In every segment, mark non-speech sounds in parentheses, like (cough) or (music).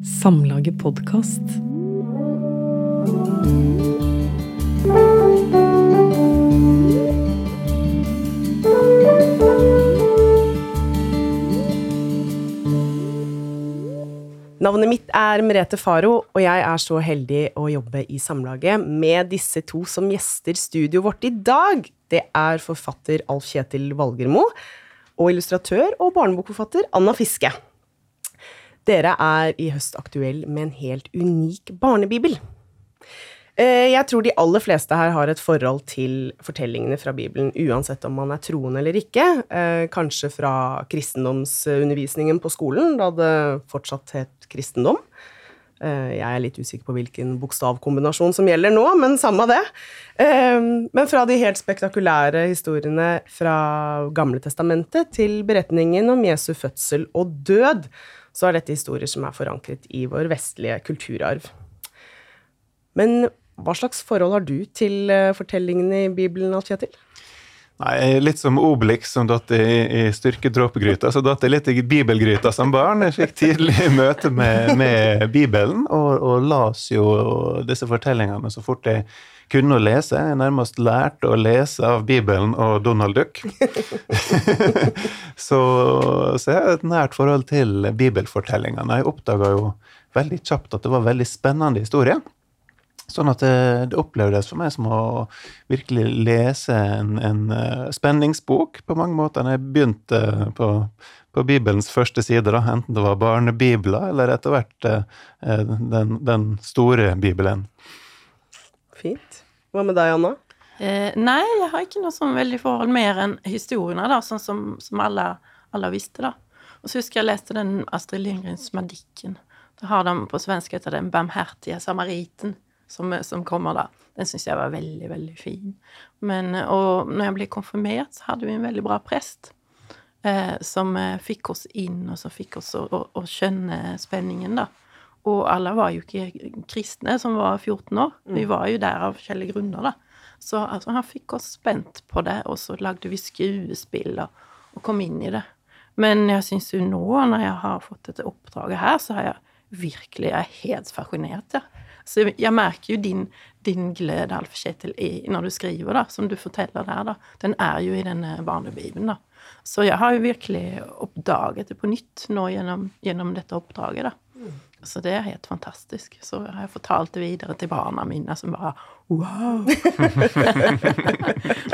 Samlaget podkast. Navnet mitt er Merete Faro, og jeg er så heldig å jobbe i Samlaget med disse to som gjester studioet vårt i dag. Det er forfatter Alf Kjetil Valgermo og illustratør og barnebokforfatter Anna Fiske. Dere er i høst aktuell med en helt unik barnebibel. Eh, jeg tror de aller fleste her har et forhold til fortellingene fra Bibelen, uansett om man er troende eller ikke. Eh, kanskje fra kristendomsundervisningen på skolen, da det fortsatt het kristendom. Eh, jeg er litt usikker på hvilken bokstavkombinasjon som gjelder nå, men samme det. Men fra de helt spektakulære historiene fra Gamle testamentet til beretningen om Jesu fødsel og død, så er dette historier som er forankret i vår vestlige kulturarv. Men hva slags forhold har du til uh, fortellingene i Bibelen, Alt-Kjetil? Nei, Litt som Obelix som datt i, i styrkedråpegryta. Så datt jeg litt i bibelgryta som barn. Jeg fikk tidlig (laughs) møte med, med Bibelen, og, og, las jo disse fortellingene så fort jeg kunne å lese. Jeg nærmest lærte å lese av Bibelen og Donald Duck. (laughs) så, så, jeg har et nært forhold til bibelfortellingene. Jeg oppdaga jo veldig kjapt at det var veldig spennende historier. Sånn at det, det, opplevdes for meg som å virkelig lese en, en uh, spenningsbok på mange måter. Når jeg begynte på, på Bibelens første side, da, enten det var barnebibler eller etter hvert uh, den, den, store Bibelen. Fint. Hva med deg, Anna? Eh, nei, jeg har ikke noe sånn veldig forhold mer enn historiene, da, sånn som, som alle, alle, visste, da. Og så husker jeg leste den Astrid Lindgrens 'Madikken'. Da har de på svensk heter den 'Barmhertige samariten' som, som kommer da. Den syns jeg var veldig, veldig fin. Men, og når jeg ble konfirmert, så hadde vi en veldig bra prest. Eh, som eh, fikk oss inn, og som fikk oss å, å, å, skjønne spenningen, da. Og alle var jo ikke kristne som var 14 år. Vi mm. var jo der av forskjellige grunner, da. Så altså, han fikk oss spent på det, og så lagde vi skuespill og, og kom inn i det. Men jeg syns jo nå, når jeg har fått dette oppdraget her, så har jeg virkelig Jeg er helt fascinert, ja. Så jeg merker jo din, din glede, Alf Kjetil, når du skriver, da, som du forteller der, da. Den er jo i denne barnebibelen, da. Så jeg har jo virkelig oppdaget det på nytt nå gjennom, gjennom dette oppdraget, da. Så det er helt fantastisk. Så har jeg fortalt det videre til barna mine, som bare wow! (laughs)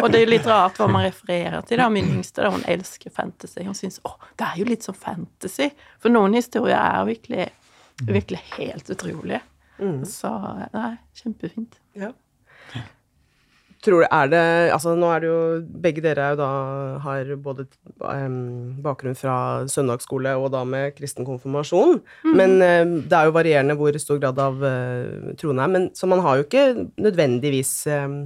og det er jo litt rart hva man refererer til. da, Min yngste da, hun elsker fantasy. Hun syns å, det er jo litt som fantasy. For noen historier er virkelig, virkelig helt utrolige. Mm. Så nei, kjempefint. Ja. Tror du, er det Altså, nå er det jo Begge dere er jo da har både um, bakgrunn fra søndagsskole og da med kristen konfirmasjon. Mm. Men um, det er jo varierende hvor stor grad av uh, troen er. Men, så man har jo ikke nødvendigvis um,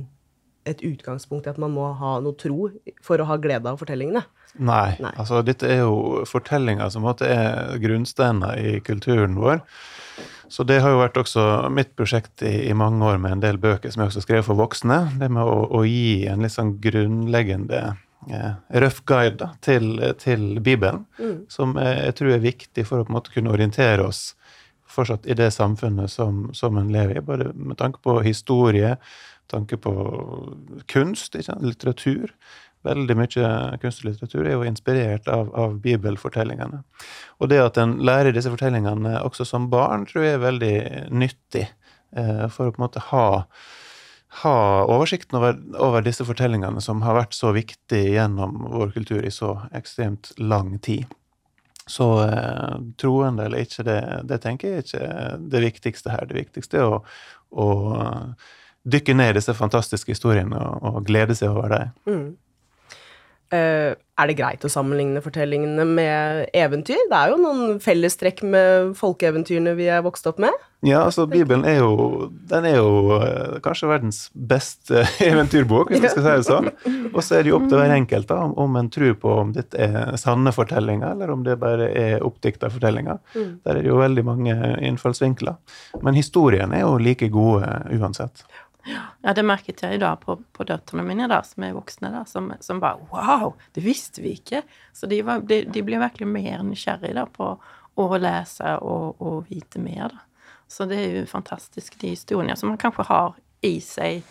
et utgangspunkt i at man må ha noe tro for å ha glede av fortellingene. Nei. Nei. Altså, dette er jo fortellinger som er grunnsteiner i kulturen vår. Så det har jo vært også mitt prosjekt i, i, mange år med en del bøker som jeg også skrev for voksne. Det med å, å gi en litt sånn grunnleggende eh, røff guide da, til, til, Bibelen, mm. som jeg, jeg, tror er viktig for å på en måte kunne orientere oss fortsatt i det samfunnet som, som en lever i. Både med tanke på historie, tanke på kunst, litteratur. Veldig mye kunst og litteratur er jo inspirert av, av, bibelfortellingene. Og det at en lærer disse fortellingene også som barn, tror jeg er veldig nyttig eh, for å på en måte ha, ha oversikten over, over, disse fortellingene som har vært så viktige gjennom vår kultur i så ekstremt lang tid. Så eh, troende eller ikke, det, det, tenker jeg ikke er det viktigste her. Det viktigste er å, å dykke ned i disse fantastiske historiene og, og glede seg over dem. Mm. Uh, er det greit å sammenligne fortellingene med eventyr? Det er jo noen fellestrekk med folkeeventyrene vi er vokst opp med. Ja, altså Bibelen er jo, den er jo uh, kanskje verdens beste (laughs) eventyrbok, hvis man skal si det sånn. Og så er det jo opp til hver enkelt da, om, om en tror på om dette er sanne fortellinger, eller om det bare er oppdikta fortellinger. Mm. Der er det jo veldig mange innfallsvinkler. Men historiene er jo like gode uansett. Ja, det merket jeg i dag på, på døtrene mine, da, som er voksne, da, som, som bare Wow! Det visste vi ikke! Så de, var, de, de ble virkelig mer nysgjerrige da, på å lese og, og vite mer. Da. Så det er jo fantastisk, de historiene som man kanskje har i seg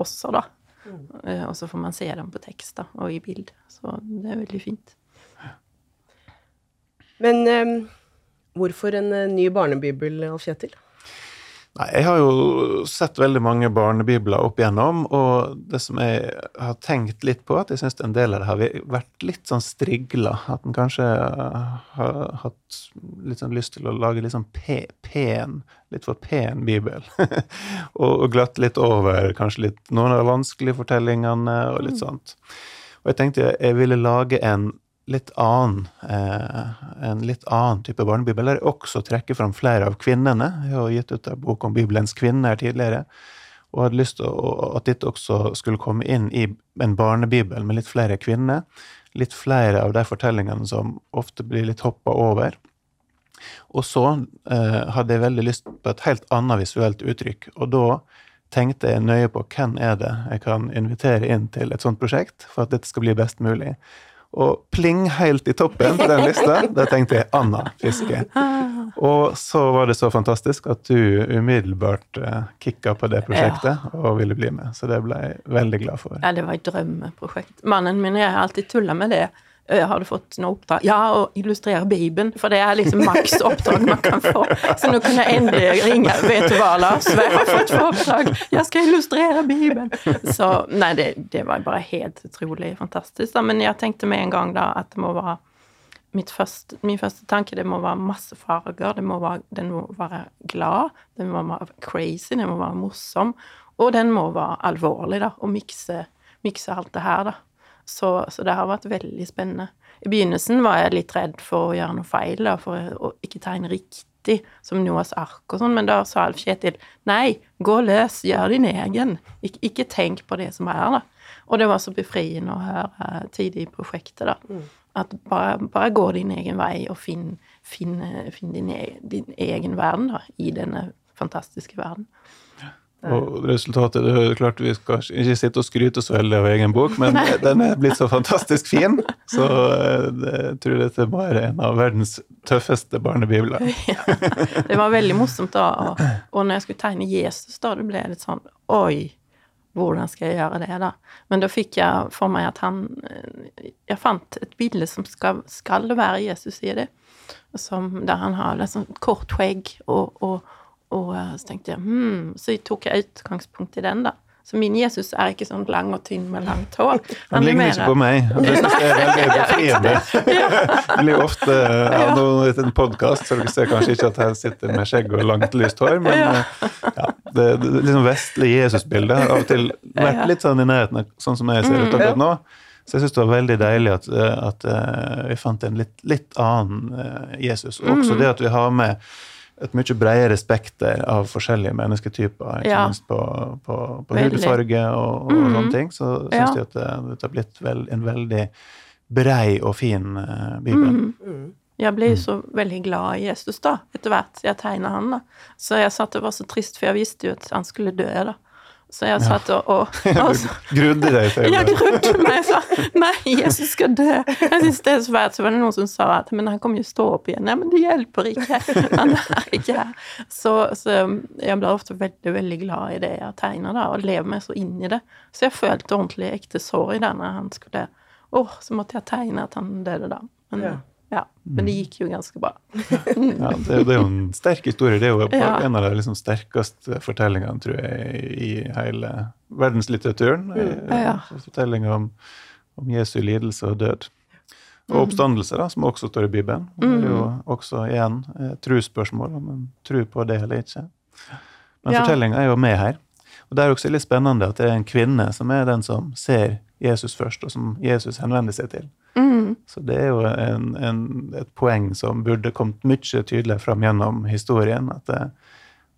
også, da. Eh, Og så får man se dem på tekst da, og i bild. Så det er veldig fint. Men um, hvorfor en eh, ny barnebibel, Alf Kjetil? Nei, jeg har jo sett veldig mange barnebibler opp igjennom, og det som jeg har tenkt litt på, at jeg syns en del av det har vært litt sånn strigla. At en kanskje har hatt litt sånn lyst til å lage litt sånn pe pen, litt for pen bibel. (laughs) og, og glatt litt over kanskje litt noen av de vanskelige fortellingene og litt sånt. Og jeg tenkte jeg ville lage en litt annen, eh, en litt annen type barnebibel, der jeg også trekker fram flere av kvinnene. Jeg har gitt ut en bok om Bibelens kvinner tidligere, og hadde lyst til at dette også skulle komme inn i en barnebibel med litt flere kvinner. Litt flere av de fortellingene som ofte blir litt hoppa over. Og så eh, hadde jeg veldig lyst på et helt annet visuelt uttrykk, og da tenkte jeg nøye på hvem er det jeg kan invitere inn til et sånt prosjekt, for at dette skal bli best mulig. Og pling, helt i toppen på den lista, der tenkte jeg Anna Fiske. Og så var det så fantastisk at du umiddelbart uh, kicka på det prosjektet og ville bli med. Så det ble jeg veldig glad for. Ja, det var et drømmeprosjekt. Mannen min og jeg har alltid tulla med det. Jeg har du fått noe oppdrag? Ja, å illustrere Bibelen. For det er liksom maks oppdrag man kan få. Så nå kunne jeg endelig ringe. Vet du hva, Lars? Jeg har fått for oppdrag. Jeg skal illustrere Bibelen. Så nei, det, det var bare helt utrolig fantastisk. Da. Men jeg tenkte med en gang da at det må være første, min første tanke det må være masse farger. Det må være, den må være glad, den må være crazy, den må være morsom. Og den må være alvorlig, da. Og mikse, mikse alt det her, da. Så, så, det har vært veldig spennende. I begynnelsen var jeg litt redd for å gjøre noe feil, da, for å ikke tegne riktig, som Noahs ark og sånn, men da sa Alf Kjetil nei, gå løs, gjør din egen. Ik ikke tenk på det som er, da. Og det var så befriende å høre tidlig i prosjektet, da. At bare, bare, gå din egen vei og finn, finn, finn din, egen, din, egen verden, da, i denne fantastiske verden. Og resultatet det er klart Vi skal ikke sitte og skryte så veldig av egen bok, men (laughs) den er blitt så fantastisk fin, så jeg tror dette være en av verdens tøffeste barnebibler. (laughs) Ja, det var veldig morsomt, da. Og, når jeg skulle tegne Jesus, da det ble litt sånn Oi, hvordan skal jeg gjøre det, da? Men da fikk jeg for meg at han Jeg fant et bilde som skal, skal være Jesus i det, som, der han har sånn kort skjegg og, og og så tenkte jeg hmm, Så tok jeg utgangspunkt i den, da. Så min Jesus er ikke sånn lang og tynn med langt hår. Han, han ligner ikke på meg. Det synes jeg er veldig (laughs) befriende. Det blir ofte av noen en podkast, så dere ser kanskje ikke at jeg sitter med skjegg og langt, lyst hår, men ja, det, det liksom vestlige Jesus-bildet har av og til vært litt sånn i nærheten av sånn som jeg ser ut akkurat nå. Så jeg syns det var veldig deilig at, at, vi fant en litt, litt annen Jesus. Og også det at vi har med et mye bredere spekter av forskjellige mennesketyper, ikke ja. minst på, på, på hudfarge og, og mm -hmm. sånne ting. Så syns ja. jeg at det, det har blitt vel, en veldig brei og fin uh, bibel. Mm. Mm. Jeg ble mm. så veldig glad i Jesus da, etter hvert jeg tegna han. da. Så jeg satt og var så trist, for jeg visste jo at han skulle dø. da. Så jeg satt og, og, (laughs) og Grudde deg til Jeg grudde meg. sa nei, Jesus skal dø. Jeg synes det er så fælt. Så var det noen som sa at men han kommer jo stå opp igjen. Nei, men det hjelper ikke. Han er ikke her. Så, så jeg blir ofte veldig, veldig glad i det jeg tegner, da, og lever meg så inn i det. Så jeg følte ordentlig ekte sorg da når han skulle oh, så måtte jeg tegne at han døde da. Men, ja. Ja, men det gikk jo ganske bra. (laughs) ja, det, det, er jo en sterk historie. Det er jo ja. en av de liksom sterkeste fortellingene, tror jeg, i hele verdenslitteraturen. Mm. Ja. Fortellinga om, om, Jesu lidelse og død. Og mm. oppstandelse, da, som også står i Bibelen. Og det er jo mm. også igjen eh, om en tror på det eller ikke. Men ja. fortellinga er jo med her. Og det er også litt spennende at det er en kvinne som er den som ser Jesus først, og som Jesus henvender seg til. Mm. Så det er jo en, en, et poeng som burde kommet mye tydeligere fram gjennom historien. At, det,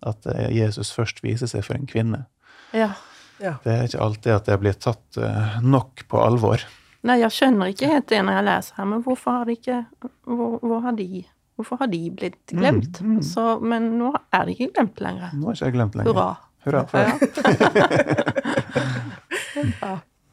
at Jesus først viser seg for en kvinne. Ja. Ja. Det er ikke alltid at det blir tatt uh, nok på alvor. Nei, jeg skjønner ikke helt det når jeg leser her, men hvorfor har de ikke hvor, hvor har de Hvorfor har de blitt mm, glemt? Mm, mm. Så, men nå er de ikke glemt lenger. Nå er ikke jeg glemt lenger. Hurra. Hurra for det. (laughs) ja.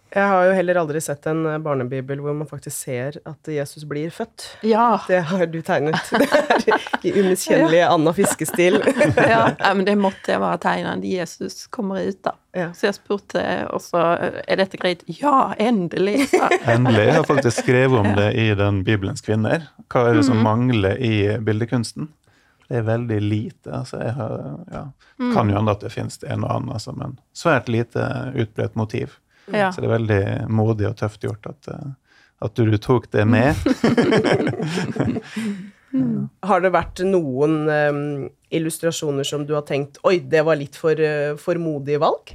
Jeg har jo heller aldri sett en eh, barnebibel hvor man faktisk ser at Jesus blir født. Ja. Det har du tegnet. (laughs) Det er I umiskjennelig Anna Fiskestil. (laughs) ja. (laughs) ja, men det måtte jeg bare tegne når Jesus kommer ut, da. Ja. Så jeg spurte også er dette greit. Ja, endelig! sa. Endelig. Jeg har faktisk skrevet om det i den Bibelens kvinner. Hva er det som mangler i bildekunsten? Det er veldig lite. altså jeg har, ja, Kan jo hende at det finnes en og annen, altså, men svært lite utbredt motiv. Ja. Så det er veldig modig og tøft gjort at, eh, at du, tok det med. (laughs) Har det vært noen um, illustrasjoner som du har tenkt Oi, det var litt for, uh, for modig valg?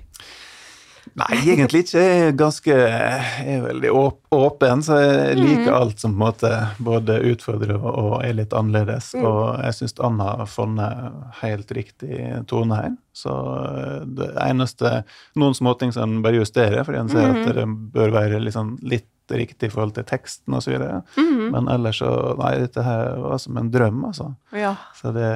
Nei, egentlig ikke. Jeg er ganske jeg er veldig åpen, så jeg liker alt som på en måte både utfordrer og, er litt annerledes. Og jeg syns Anna har funnet helt riktig tone her. Så eh, det eneste Noen småting som en bare justerer, fordi en ser at det bør være liksom litt riktig i forhold til teksten osv. Mm Men ellers så Nei, dette her var som en drøm, altså. Ja. Så det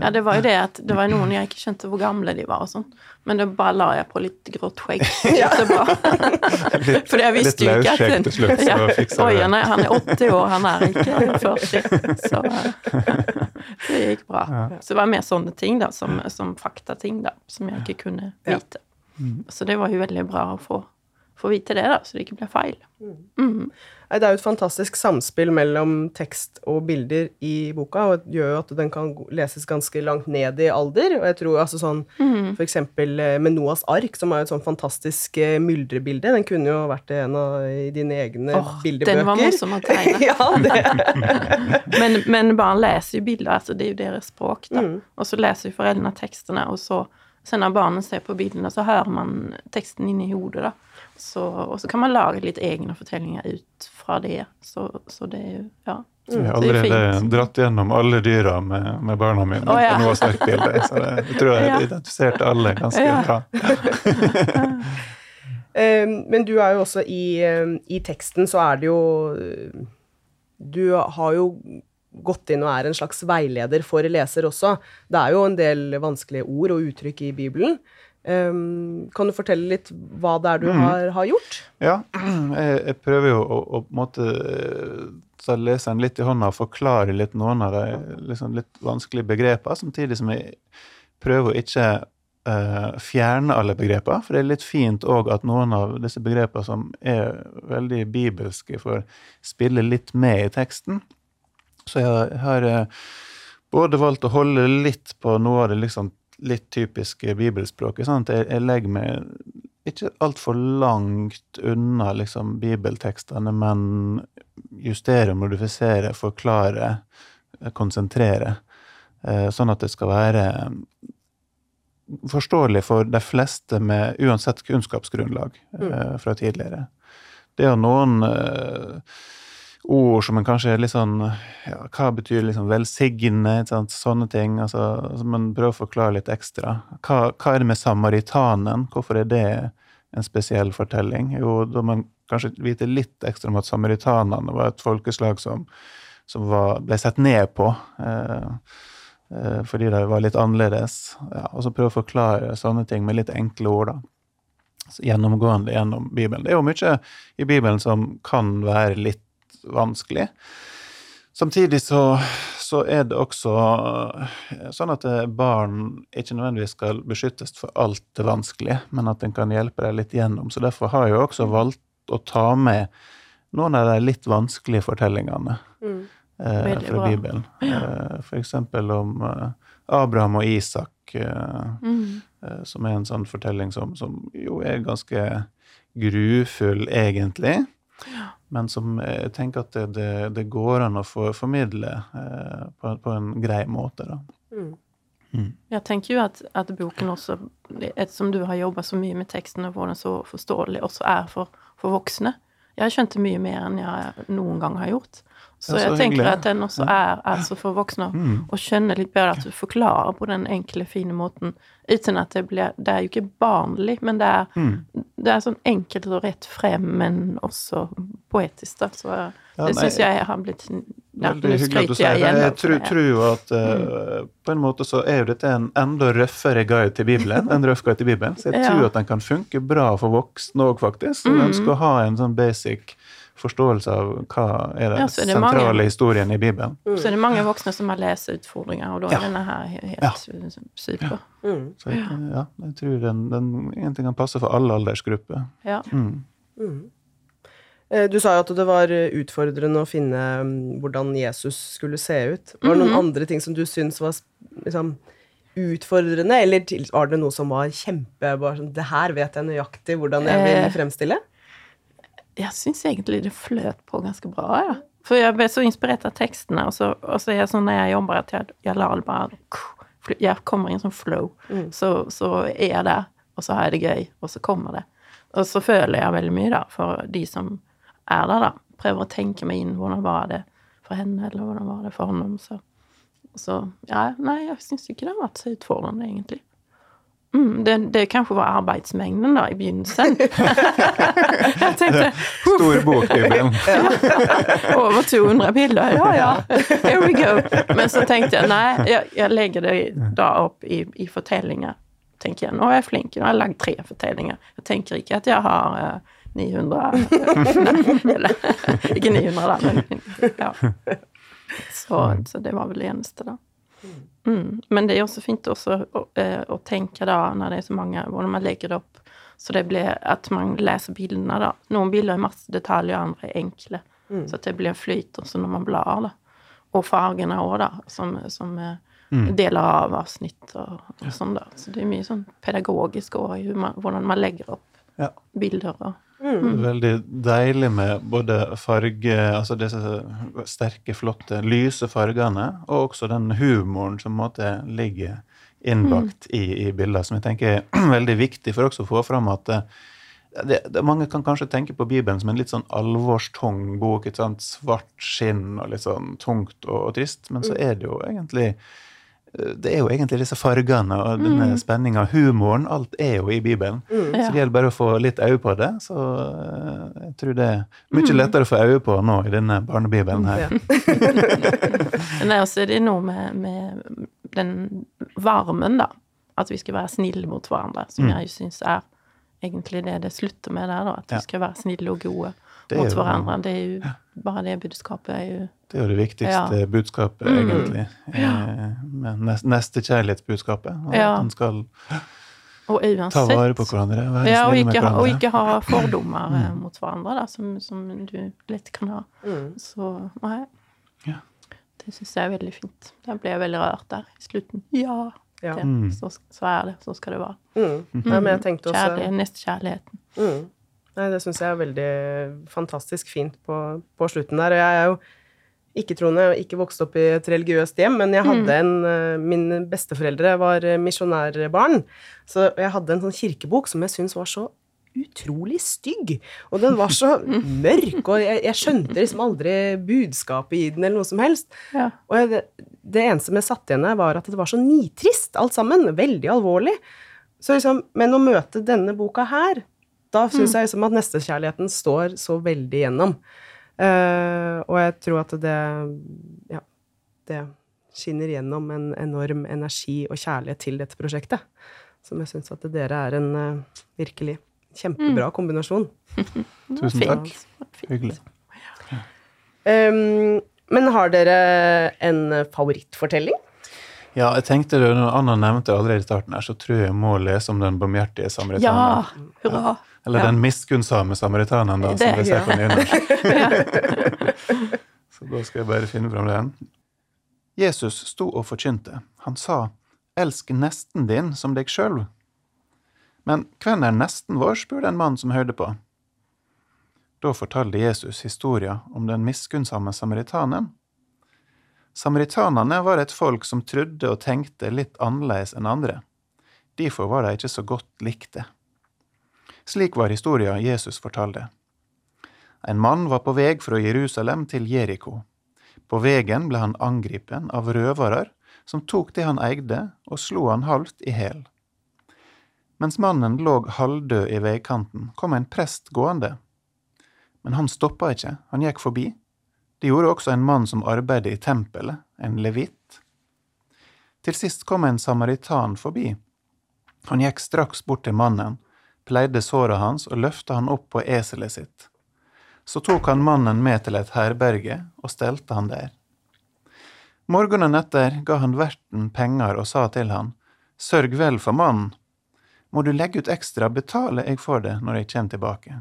ja, det var jo det at det var noen jeg ikke skjønte hvor gamle de var og sånn. Men det bare la jeg på litt grått (laughs) skjegg. Kjempebra. (laughs) litt, For jeg visste jo ikke at løsskjegg til slutt, så ja. fiksa Oi, det. nei, han er 80 år, han er ikke 40. Så (laughs) det gikk bra. Så det var mer sånne ting, da, som, som faktating, da, som jeg ikke kunne Ja. vite. Så det var jo veldig bra å få, få vite det, da, så det ikke blir feil. Mm. Nei, Det er jo et fantastisk samspill mellom tekst og bilder i boka, og det gjør jo at den kan leses ganske langt ned i alder. Og jeg tror altså sånn For eksempel eh, med Noas ark, som er et sånn fantastisk eh, myldrebilde, den kunne jo vært en av dine egne Åh, bildebøker. den var morsom å tegne. (laughs) ja, det. (laughs) Men, men barn leser jo bilder, altså det er jo deres språk. da. Mm. Och så leser jo foreldrene tekstene, og så sen barnet barnen ser på bildene, så hører man teksten inne i hodet. Då. Så, og så kan man lage litt egne fortellinger ut fra det. Så, så det er jo ja. Så jeg har allerede dratt gjennom alle dyra med, med barna mine oh, ja. på noe sterkt bilde. Så det, jeg tror jeg (laughs) Ja. identifiserte alle ganske Ja. bra. (laughs) Eh, Men du er jo også i, eh, i teksten, så er det jo eh, Du har jo gått inn og er en slags veileder for leser også. Det er jo en del vanskelige ord og uttrykk i Bibelen. Eh, Kan du fortelle litt hva det er du har, har gjort? Ja, (clears throat) jeg, jeg prøver jo å, å på en måte eh, ta leseren litt i hånda og forklare litt noen av de liksom litt vanskelige begrepene, samtidig som jeg prøver å ikke uh, fjerne alle begreper. For det er litt fint òg at noen av disse begrepene som er veldig bibelske, får spille litt med i teksten. Så jeg har eh, både valgt å holde litt på noe av det liksom litt typiske bibelspråket. sånn jeg, jeg legger meg ikke altfor langt unna liksom, bibeltekstene, men justere, modifisere, forklare, eh, konsentrere. Eh, Sånn at det skal være forståelig for de fleste med uansett kunnskapsgrunnlag eh, fra tidligere. Det er jo noen eh, ord som en kanskje er litt sånn ja, Hva betyr liksom velsigne? Sånne ting. altså, man prøver å forklare litt ekstra. Hva, hva er det med samaritanen? Hvorfor er det en spesiell fortelling? Jo, da man kanskje vite litt ekstra om at samaritanene var et folkeslag som, som var, ble sett ned på. Eh, eh, fordi de var litt annerledes. Ja, og så prøve å forklare sånne ting med litt enkle ord. da gjennomgående gjennom Bibelen. Det er jo mye i Bibelen som kan være litt vanskelig. Samtidig så, så er det også eh, sånn at eh, barn ikke nødvendigvis skal beskyttes for alt det vanskelige, men at en kan hjelpe dem litt gjennom. Så derfor har jeg også valgt å ta med noen av de litt vanskelige fortellingene eh, fra bra. Bibelen. Eh, for eksempel om eh, Abraham og Isak. Eh, Mm. som er en sånn fortelling som, som jo er ganske grufull, egentlig. Men som jeg tenker at det, det, det går an å få formidle eh, på, på en grei måte. da. Mm. Mm. Jeg tenker jo at, at boken også, ettersom du har jobba så mye med teksten og får den så forståelig også er for, for voksne Jeg har skjønt det mye mer enn jeg noen gang har gjort. Så, så jeg tenker at den også er altså for voksne å skjønne litt bedre at du forklarer på den enkle, fine måten uten at det blir Det er jo ikke barnlig, men det er, det er sånn enkelt og rett frem, men også poetisk, da. Så Ja, det syns jeg har blitt Ja, Veldig hyggelig at du sier det. Jeg tror, tror jo at uh, på en måte så er jo dette en enda røffere guide til Bibelen. En røff guide til Bibelen. Så jeg (laughs) Ja. tror at den kan funke bra for voksne òg, faktisk. Så Mm. den skal ha en sånn basic forståelse av hva er den Ja, er sentrale mange- historien i Bibelen. Mm. Så er det mange voksne som har leseutfordringer, og da Ja. er denne her helt Ja. super. Mm. Så jeg, ja, jeg tror den, den egentlig kan passe for alle aldersgrupper. Ja. Mm. Mm. Eh, Du sa jo at det var eh, utfordrende å finne mm, hvordan Jesus skulle se ut. Var det noen Mhm. andre ting som du syns var liksom, utfordrende, eller var det noe som var kjempe bare sånn, Det her vet jeg nøyaktig hvordan jeg vil Eh. Jeg syns egentlig det fløt på ganske bra, ja. For jeg ble så inspirert av tekstene, og så, og så er jeg sånn når jeg jobber at jeg, jeg lar det bare Jeg kommer i en sånn flow. Mm. Så, så er jeg der, og så har jeg det gøy, og så kommer det. Og så føler jeg veldig mye, da, for de som er der, da. Prøver å tenke meg inn hvordan var det for henne, eller hvordan var det for ham. Så, så ja, nei, jeg syns ikke det har vært så utfordrende, egentlig. Mm, det, det kanskje var arbeidsmengden da, i begynnelsen. (laughs) jeg tenkte Stor bokbibel. Over 200 bilder, ja ja, here we go. Men så tenkte jeg nei, jeg, jeg legger det da opp i, i fortellinger. Tenker jeg, Nå er jeg flink, nå har jeg lagd tre fortellinger. Jeg tenker ikke at jeg har uh, 900 Nei, eller ikke 900, da, men ja. Så, så det var vel det eneste, da. Mm. Men det er også fint også å, eh, å tenke da, når det er så mange, hvordan man legger det opp, så det blir at man leser bildene, da. Noen bilder er masse detaljer, andre er enkle. Så at det blir flyt også når man blar, da. Og fargene òg, da, som, som mm. deler av avsnitt og, og sånn, da. Så det er mye sånn pedagogisk òg, i hur man- hvordan man legger opp Ja. bilder og Veldig deilig med både farge Altså disse sterke, flotte, lyse fargene, og også den humoren som måte ligger innbakt i, i bildet, som jeg tenker er (clears throat) veldig viktig for også å få fram at eh, det, det, mange kan kanskje tenke på Bibelen som en litt sånn alvorstung bok. et sånt Svart skinn og litt sånn tungt og, og trist. Men så er det jo egentlig det er jo egentlig disse fargene og denne spenninga, humoren. Alt er jo i Bibelen. Så det gjelder bare å få litt øye på det. Så eh, jeg tror det er mye lettere å få øye på nå i denne barnebibelen her. Ja. Nei, og så er det noe med, med den varmen, da. At vi skal være snille mot hverandre, som jeg syns er egentlig det det slutter med der, da. At Ja. vi skal være snille og gode Det mot jo- hverandre. Det er jo bare det budskapet er jo Det er jo det viktigste Ja. budskapet, Mm. egentlig. neste med nest- Nestekjærlighetsbudskapet. og Ja. At man skal Og ta vare på hverandre. Være Ja, og ikke, og ikke ha fordommer mm. mot hverandre, da, som, som du lett kan ha. Mm. Så nei. Ja. Det syns jeg er veldig fint. Da ble jeg veldig rørt der i slutten. Ja, Ja. det, Mm. så, så er det. Så skal det være. Mm. Ja, men jeg tenkte også Kjærlighet, nestekjærligheten. Mm. Nei, det syns jeg er veldig fantastisk fint på, på slutten der. Og jeg er jo ikke-troende og ikke vokst opp i et religiøst hjem, men jeg hadde en eh, Mine besteforeldre var eh, misjonærbarn, så jeg hadde en sånn kirkebok som jeg syntes var så utrolig stygg. Og den var så (laughs) mørk, og jeg, jeg skjønte liksom aldri budskapet i den, eller noe som helst. Ja. Og jeg, det, det eneste som jeg satt igjen med, var at det var så nitrist, alt sammen. Veldig alvorlig. Så liksom, men å møte denne boka her, da syns jeg liksom at nestekjærligheten står så veldig igjennom. Uh, og jeg tror at det Ja, det skinner gjennom en enorm energi og kjærlighet til dette prosjektet. Som jeg syns at dere er en uh, virkelig kjempebra kombinasjon. (laughs) Tusen takk. Fint. Hyggelig. Um, men har dere en favorittfortelling? Ja, jeg tenkte det, når Anna nevnte allerede i starten her, så tror jeg jeg må lese om den barmhjertige Ja! samaritanen. Hurra! Eller Ja. den miskunnsomme samaritanen, da, som Det- vi ser på nynorsk. (laughs) Så da skal jeg bare finne fram den. Jesus sto og forkynte. Han sa, Elsk nesten din som deg sjøl. Men hvem er nesten vår, spurte en mann som hørte på. Da fortalte Jesus historia om den miskunnsomme samaritanen. Samaritanene var et folk som trodde og tenkte litt annerledes enn andre. Derfor var de ikke så godt likte. Slik var historia Jesus fortalte. En mann var på vei fra Jerusalem til Jeriko. På veien ble han angripen av røvere som tok det han eide, og slo han halvt i hæl. Mens mannen lå halvdød i veikanten, kom en prest gående. Men han stoppa ikke, han gikk forbi. Det gjorde også en mann som arbeidet i tempelet, en levitt. Til sist kom en samaritan forbi. Han gikk straks bort til mannen, pleide såret hans og løfta han opp på eselet sitt. Så tok han mannen med til et herberge og stelte han der. Morgenen etter ga han verten penger og sa til han, Sørg vel for mannen. Må du legge ut ekstra, betaler jeg for det når jeg kommer tilbake.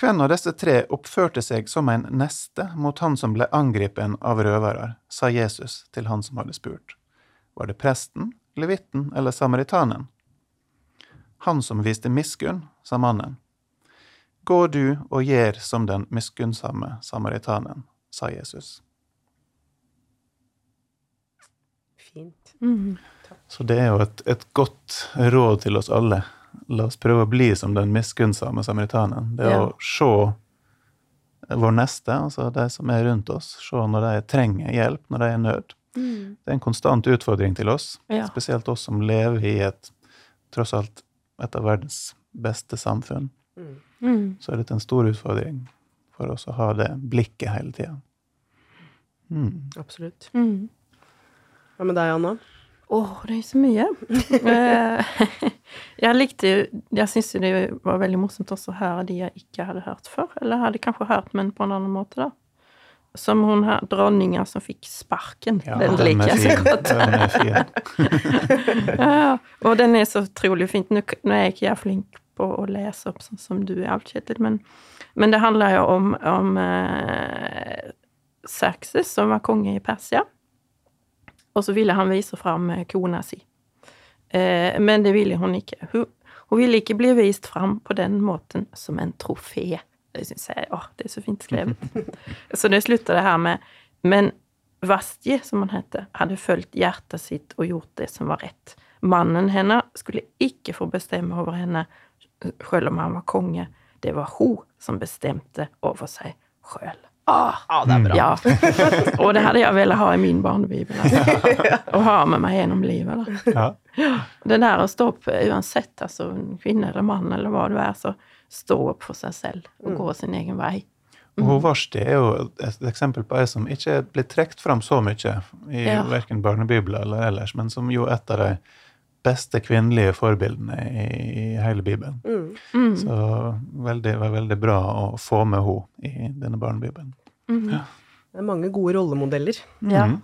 Hvem av disse tre oppførte seg som en neste mot han som ble angripen av røvere, sa Jesus til han som hadde spurt. Var det presten, levitten eller samaritanen? Han som viste miskunn, sa mannen. Gå du og gjer som den miskunnsomme samaritanen, sa Jesus. Fint. Mm. Så det er jo et, et godt råd til oss alle. La oss prøve å bli som den miskunnsomme samaritanen. Det er Ja. å se vår neste, altså de som er rundt oss, se når de trenger hjelp, når de er i nød. Det er en konstant utfordring til oss, Ja. spesielt oss som lever i et tross alt et av verdens beste samfunn. Mm. Så er dette en stor utfordring for oss å ha det blikket hele tida. Mm. Absolutt. Mm. Hva med deg, Anna? Åh, det er så mye. (laughs) Eh, (laughs) jeg likte jo Jeg syns jo det var veldig morsomt også å høre de jeg ikke hadde hørt før. Eller hadde kanskje hørt, men på en annen måte, da. Som hun her, dronninga som fikk sparken. Ja, den den liker er jeg så godt. (laughs) Ja, og den er så utrolig fint. Nå, nå er ikke jeg flink på å lese opp sånn som du er, Alf Kjetil, men, men det handler jo om, om eh, Serkses, som var konge i Persia. Og så ville han vise fram eh, kona si. Eh, men det ville hun ikke. Hun, hun ville ikke bli vist fram på den måten som en trofé. Det syns jeg åh, det er så fint skrevet. (laughs) så det slutter det her med Men Vastje, som han hette, hadde fulgt hjertet sitt og gjort det som var rett. Mannen henne skulle ikke få bestemme over henne, selv om han var konge. Det var hun som bestemte over seg sjøl. Ah, Ja, det er bra. ja. Og det hadde jeg villet ha i min barnebibel. Altså. Og ha med meg gjennom livet. Da. Ja. Det der å stå opp uansett, altså kvinne eller mann eller hva du er, så stå opp for seg selv og gå sin egen vei. Og hun Varsti er jo et eksempel på ei som ikke er blitt trukket fram så mye i Ja. verken barnebibler eller ellers, men som jo er et av de beste kvinnelige forbildene i, i hele Bibelen. Mm. Så det var veldig bra å få med henne i denne barnebibelen. Det er mange gode rollemodeller. Ja. Mhm.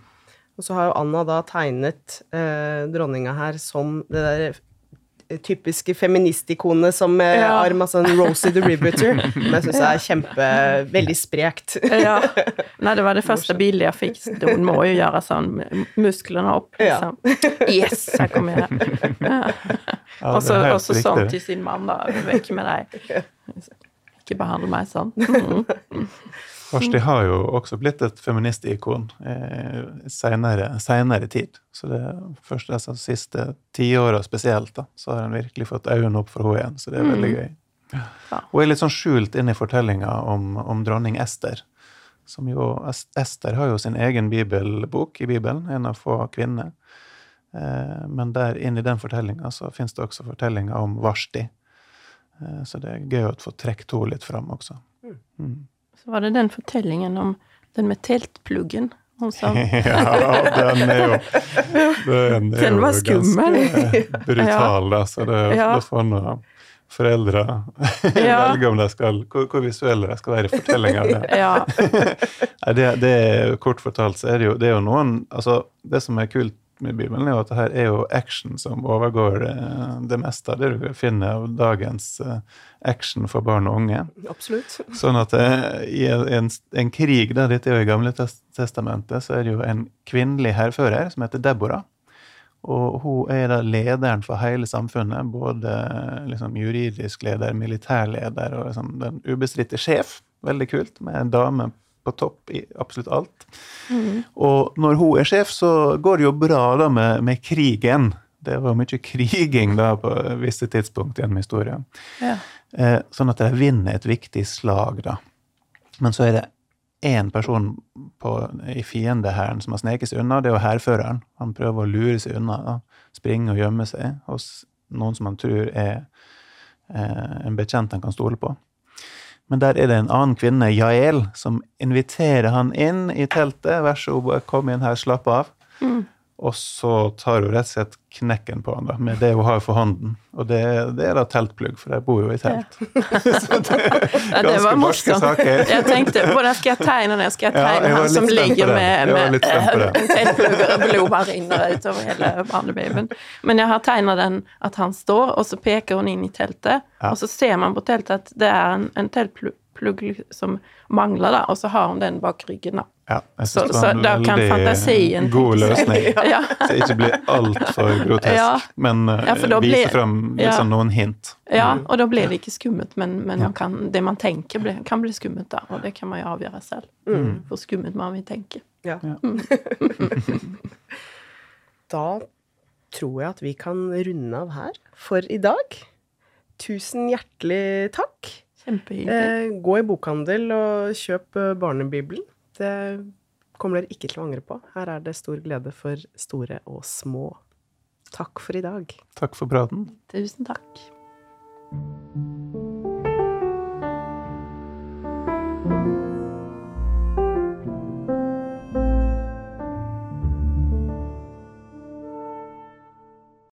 Og så har jo Anna da tegnet eh, dronninga her som det der typiske feministikonene som eh, Ja. arm av sånn Rosie the Riveter. (laughs) Som jeg syns er kjempe Veldig sprekt. Ja. Nei, det var det (laughs) første bildet jeg fikk. Hun må jo gjøre sånn, musklene opp, Ja. liksom. (laughs) Yes, her kommer jeg. Ja. Ja, Og så helt og så sånn til sin mann, da. Vekk med deg. Ikke behandle meg sånn. Mm. Varsti har jo også blitt et feministikon eh, senere, senere tid. Så det først de siste tiåra spesielt, da, så har en virkelig fått øynene opp for henne igjen. Så det er veldig gøy. Ja. Hun er litt sånn skjult inn i fortellinga om, om dronning Ester. Som jo, Ester har jo sin egen bibelbok i Bibelen, en av få kvinner. Eh, men der inni den fortellinga så fins det også fortellinger om Varsti. Eh, så det er gøy å få trukket henne litt fram også. Mm. Så var det den fortellingen om den med teltpluggen. Hun sa (laughs) Ja, den er jo Den, er Den jo var skummel. ganske brutal, da. Så det, Ja. da får nå foreldre Ja. (laughs) velge om de skal hvor, hvor visuelle de skal være i fortellinga. (laughs) Ja. Det, det Kort fortalt så er det jo, det er jo noen altså Det som er kult med Bibelen, er jo at det her er jo action som overgår eh, det meste av det du finner av dagens eh, action for barn og unge. Absolutt. (laughs) Sånn at eh, i en, en krig, da, dette er jo i Gamle testamentet, så er det jo en kvinnelig hærfører som heter Deborah. Og hun er da lederen for hele samfunnet, både liksom, juridisk leder, militærleder og liksom, den ubestridte sjef. Veldig kult, med en dame på topp i absolutt alt. Og når hun er sjef, så går det jo bra da med, med krigen. Det var mye kriging da på visse tidspunkt gjennom historien. Ja. Eh, sånn at de vinner et viktig slag, da. Men så er det én person på, i fiendehæren som har sneket seg unna, det er jo hærføreren. Han prøver å lure seg unna, da. springe og gjemme seg hos noen som han tror er eh, en bekjent han kan stole på. Men der er det en annen kvinne, Jael, som inviterer han inn i teltet. Vær så god, kom inn her, slapp av. Mm. Og så tar hun rett og slett knekken på han da, med det hun har for hånden. Og det, det er da teltplugg, for jeg bor jo i telt. (laughs) Så det er (laughs) Ja, det ganske barske morsomt. saker. Jeg tenkte hvordan skal jeg tegne den? Skal jeg Ja, tegne jeg han som ligger det. med, med litt spent (laughs) en teltplugg og blod bare renner utover hele barnebabyen? Men jeg har tegnet den at han står, og så peker hun inn i teltet. Ja. Og så ser man på teltet at det er en, en teltplugg som mangler, da, og så har hun den bak ryggen. da. Ja, jeg Så- synes det var en da veldig fantasien god (laughs) løsning. (laughs) Ja. Så det ikke blir altfor grotesk, Ja. men uh, Ja, da vise blir- fram ja. liksom noen hint. Ja, og da blir det ikke skummelt, men, men man kan, det man tenker, blir, kan bli skummelt da, og det kan man jo avgjøre selv. Hvor skummelt man vil tenke. Ja. (laughs) da tror jeg at vi kan runde av her for i dag. Tusen hjertelig takk. Kjempehyggelig. Eh, gå i bokhandel og kjøp eh, Barnebibelen. Det kommer dere ikke til å angre på. Her er det stor glede for store og små. Takk for i dag. Takk for praten. Tusen takk.